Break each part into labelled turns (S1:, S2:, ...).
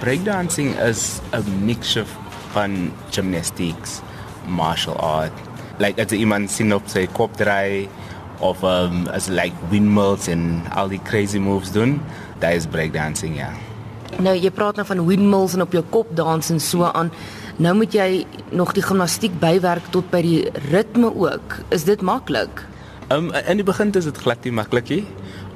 S1: Breakdancing is a mixture of fun gymnastics, martial art, like as iemand sien op sy kop draai of um, as like windmills en al die crazy moves doen, That is is breakdancing ja. Yeah.
S2: Nou jy praat nou van windmills en op jou kop dans en so aan. Nou moet jy nog die gimnastiek bywerk tot by die ritme ook. Is dit maklik?
S1: Um in die begin is dit glad nie maklik nie.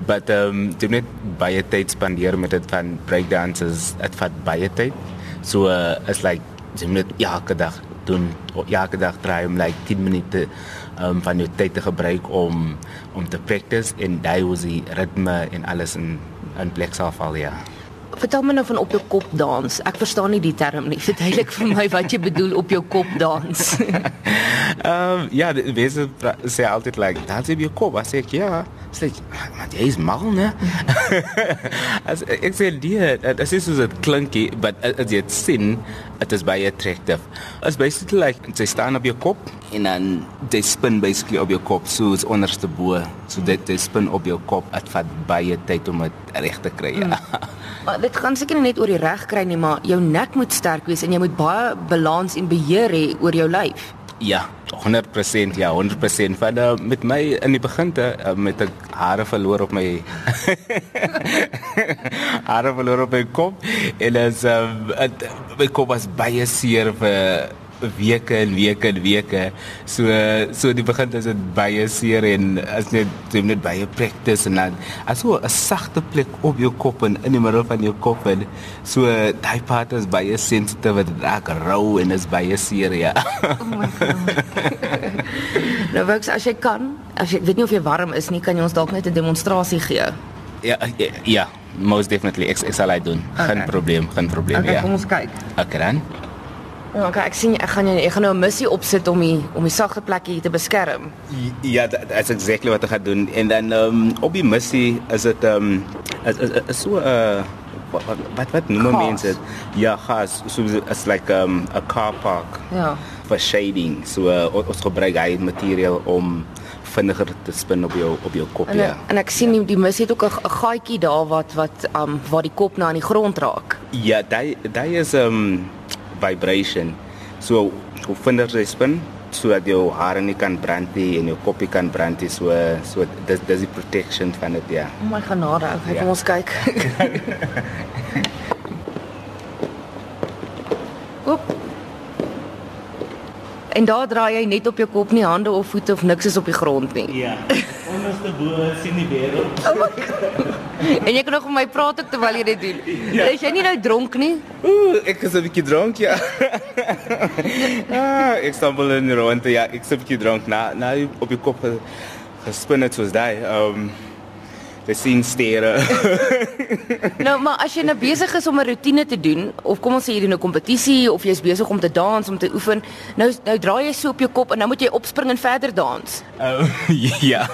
S1: But um jy moet baie tyd spandeer met dit van breakdances. Dit vat baie tyd. So uh, is like jy moet elke dag doen. Elke dag draai om like 10 minute um van jou tyd te gebruik om om te practice en daai was die ritme en alles in in plek sal val ja.
S2: Vertel my nou van op jou kop dans. Ek verstaan nie die term nie. Verduidelik vir my wat jy bedoel op jou kop dans.
S1: Ehm um, ja, mense sê altyd like, "Dans op jou kop." Ek ja, sê "Maar jy is mal, né?" as ek sê die, dit is soos dit klinkie, but as jy dit sien, dit is baie attractive. It's basically like jy staan op jou kop en dan jy spin basically op jou kop soos onderste bo. So dit jy spin op jou kop. Dit vat baie tyd om dit reg te kry. Ja. Mm.
S2: Maar dit gaan seker net oor die reg kry nie, maar jou nek moet sterk wees en jy moet baie balans en beheer hê oor jou lyf.
S1: Ja, 100% ja, 100% van uh, met my in die beginte uh, met ek hare verloor op my hare verloor op my kop en as um, my kop was baie seer vir weke en weke en weke. So so die begin is dit baie seer en as net jy net baie practice en dan aso 'n sagte plek op jou kop en in die middel van jou kop en so daai part is baie sensitief dit raak rou en is baie seer ja. Oh my god.
S2: nou werks as jy kan, as jy weet nie of jy warm is nie, kan jy ons dalk net 'n demonstrasie gee.
S1: Ja, ja, ja, most definitely. Ek, ek sal dit doen. Okay. Geen probleem, geen probleem
S2: okay,
S1: ja.
S2: Kom ons kyk.
S1: Okay dan.
S2: Ja, okay, ek sien ek gaan jy gaan nou 'n missie opsit om die om die sagte plekke hier te beskerm.
S1: Ja, that's exactly wat ek gaan doen. En dan um, op die missie is dit ehm um, is, is, is so 'n uh, wat wat wat noem mense dit? Ja, gas, so it's like um, a car park.
S2: Ja.
S1: For shading. So uh, ons gebruik hy materiaal om vinniger te spin op jou op jou kop
S2: en,
S1: ja.
S2: En ek sien die, die missie het ook 'n gaatjie daar wat wat um waar die kop na aan die grond raak.
S1: Ja, daai daai is ehm um, vibration. So hoe vinniger jy spin sodat jou hare nie kan brand nie en jou kopie kan brand nie. So so dis dis die protection van dit ja.
S2: Oh my genade, okay, ja. kom ons kyk. Oep. En daar draai jy net op jou kop nie hande of voete of niks is op die grond nie.
S1: Ja. Onderste bo sien die wêreld.
S2: Oh en jy kan nog met my praat ook terwyl jy dit doen. Ja. Is jy nie nou dronk nie?
S1: Ooh, ek is 'n bietjie dronk ja. ah, ek stumble in die rond ja, ek is 'n bietjie dronk na na op die kop gespin het soos daai. Um die sien stere.
S2: nou, maar as jy nou besig is om 'n rotine te doen of kom ons sê hier in 'n kompetisie of jy's besig om te dans om te oefen, nou nou draai jy so op jou kop en nou moet jy opspring en verder dans.
S1: Oh, ja.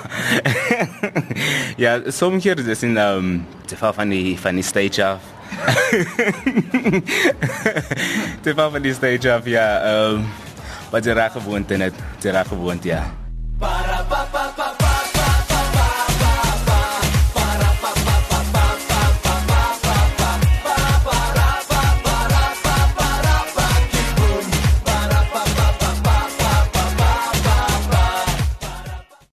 S1: ja, soms hier is in um te val van die van die stage af. te val van die stage af ja, um wat jy reg gewoond het, jy reg gewoond ja.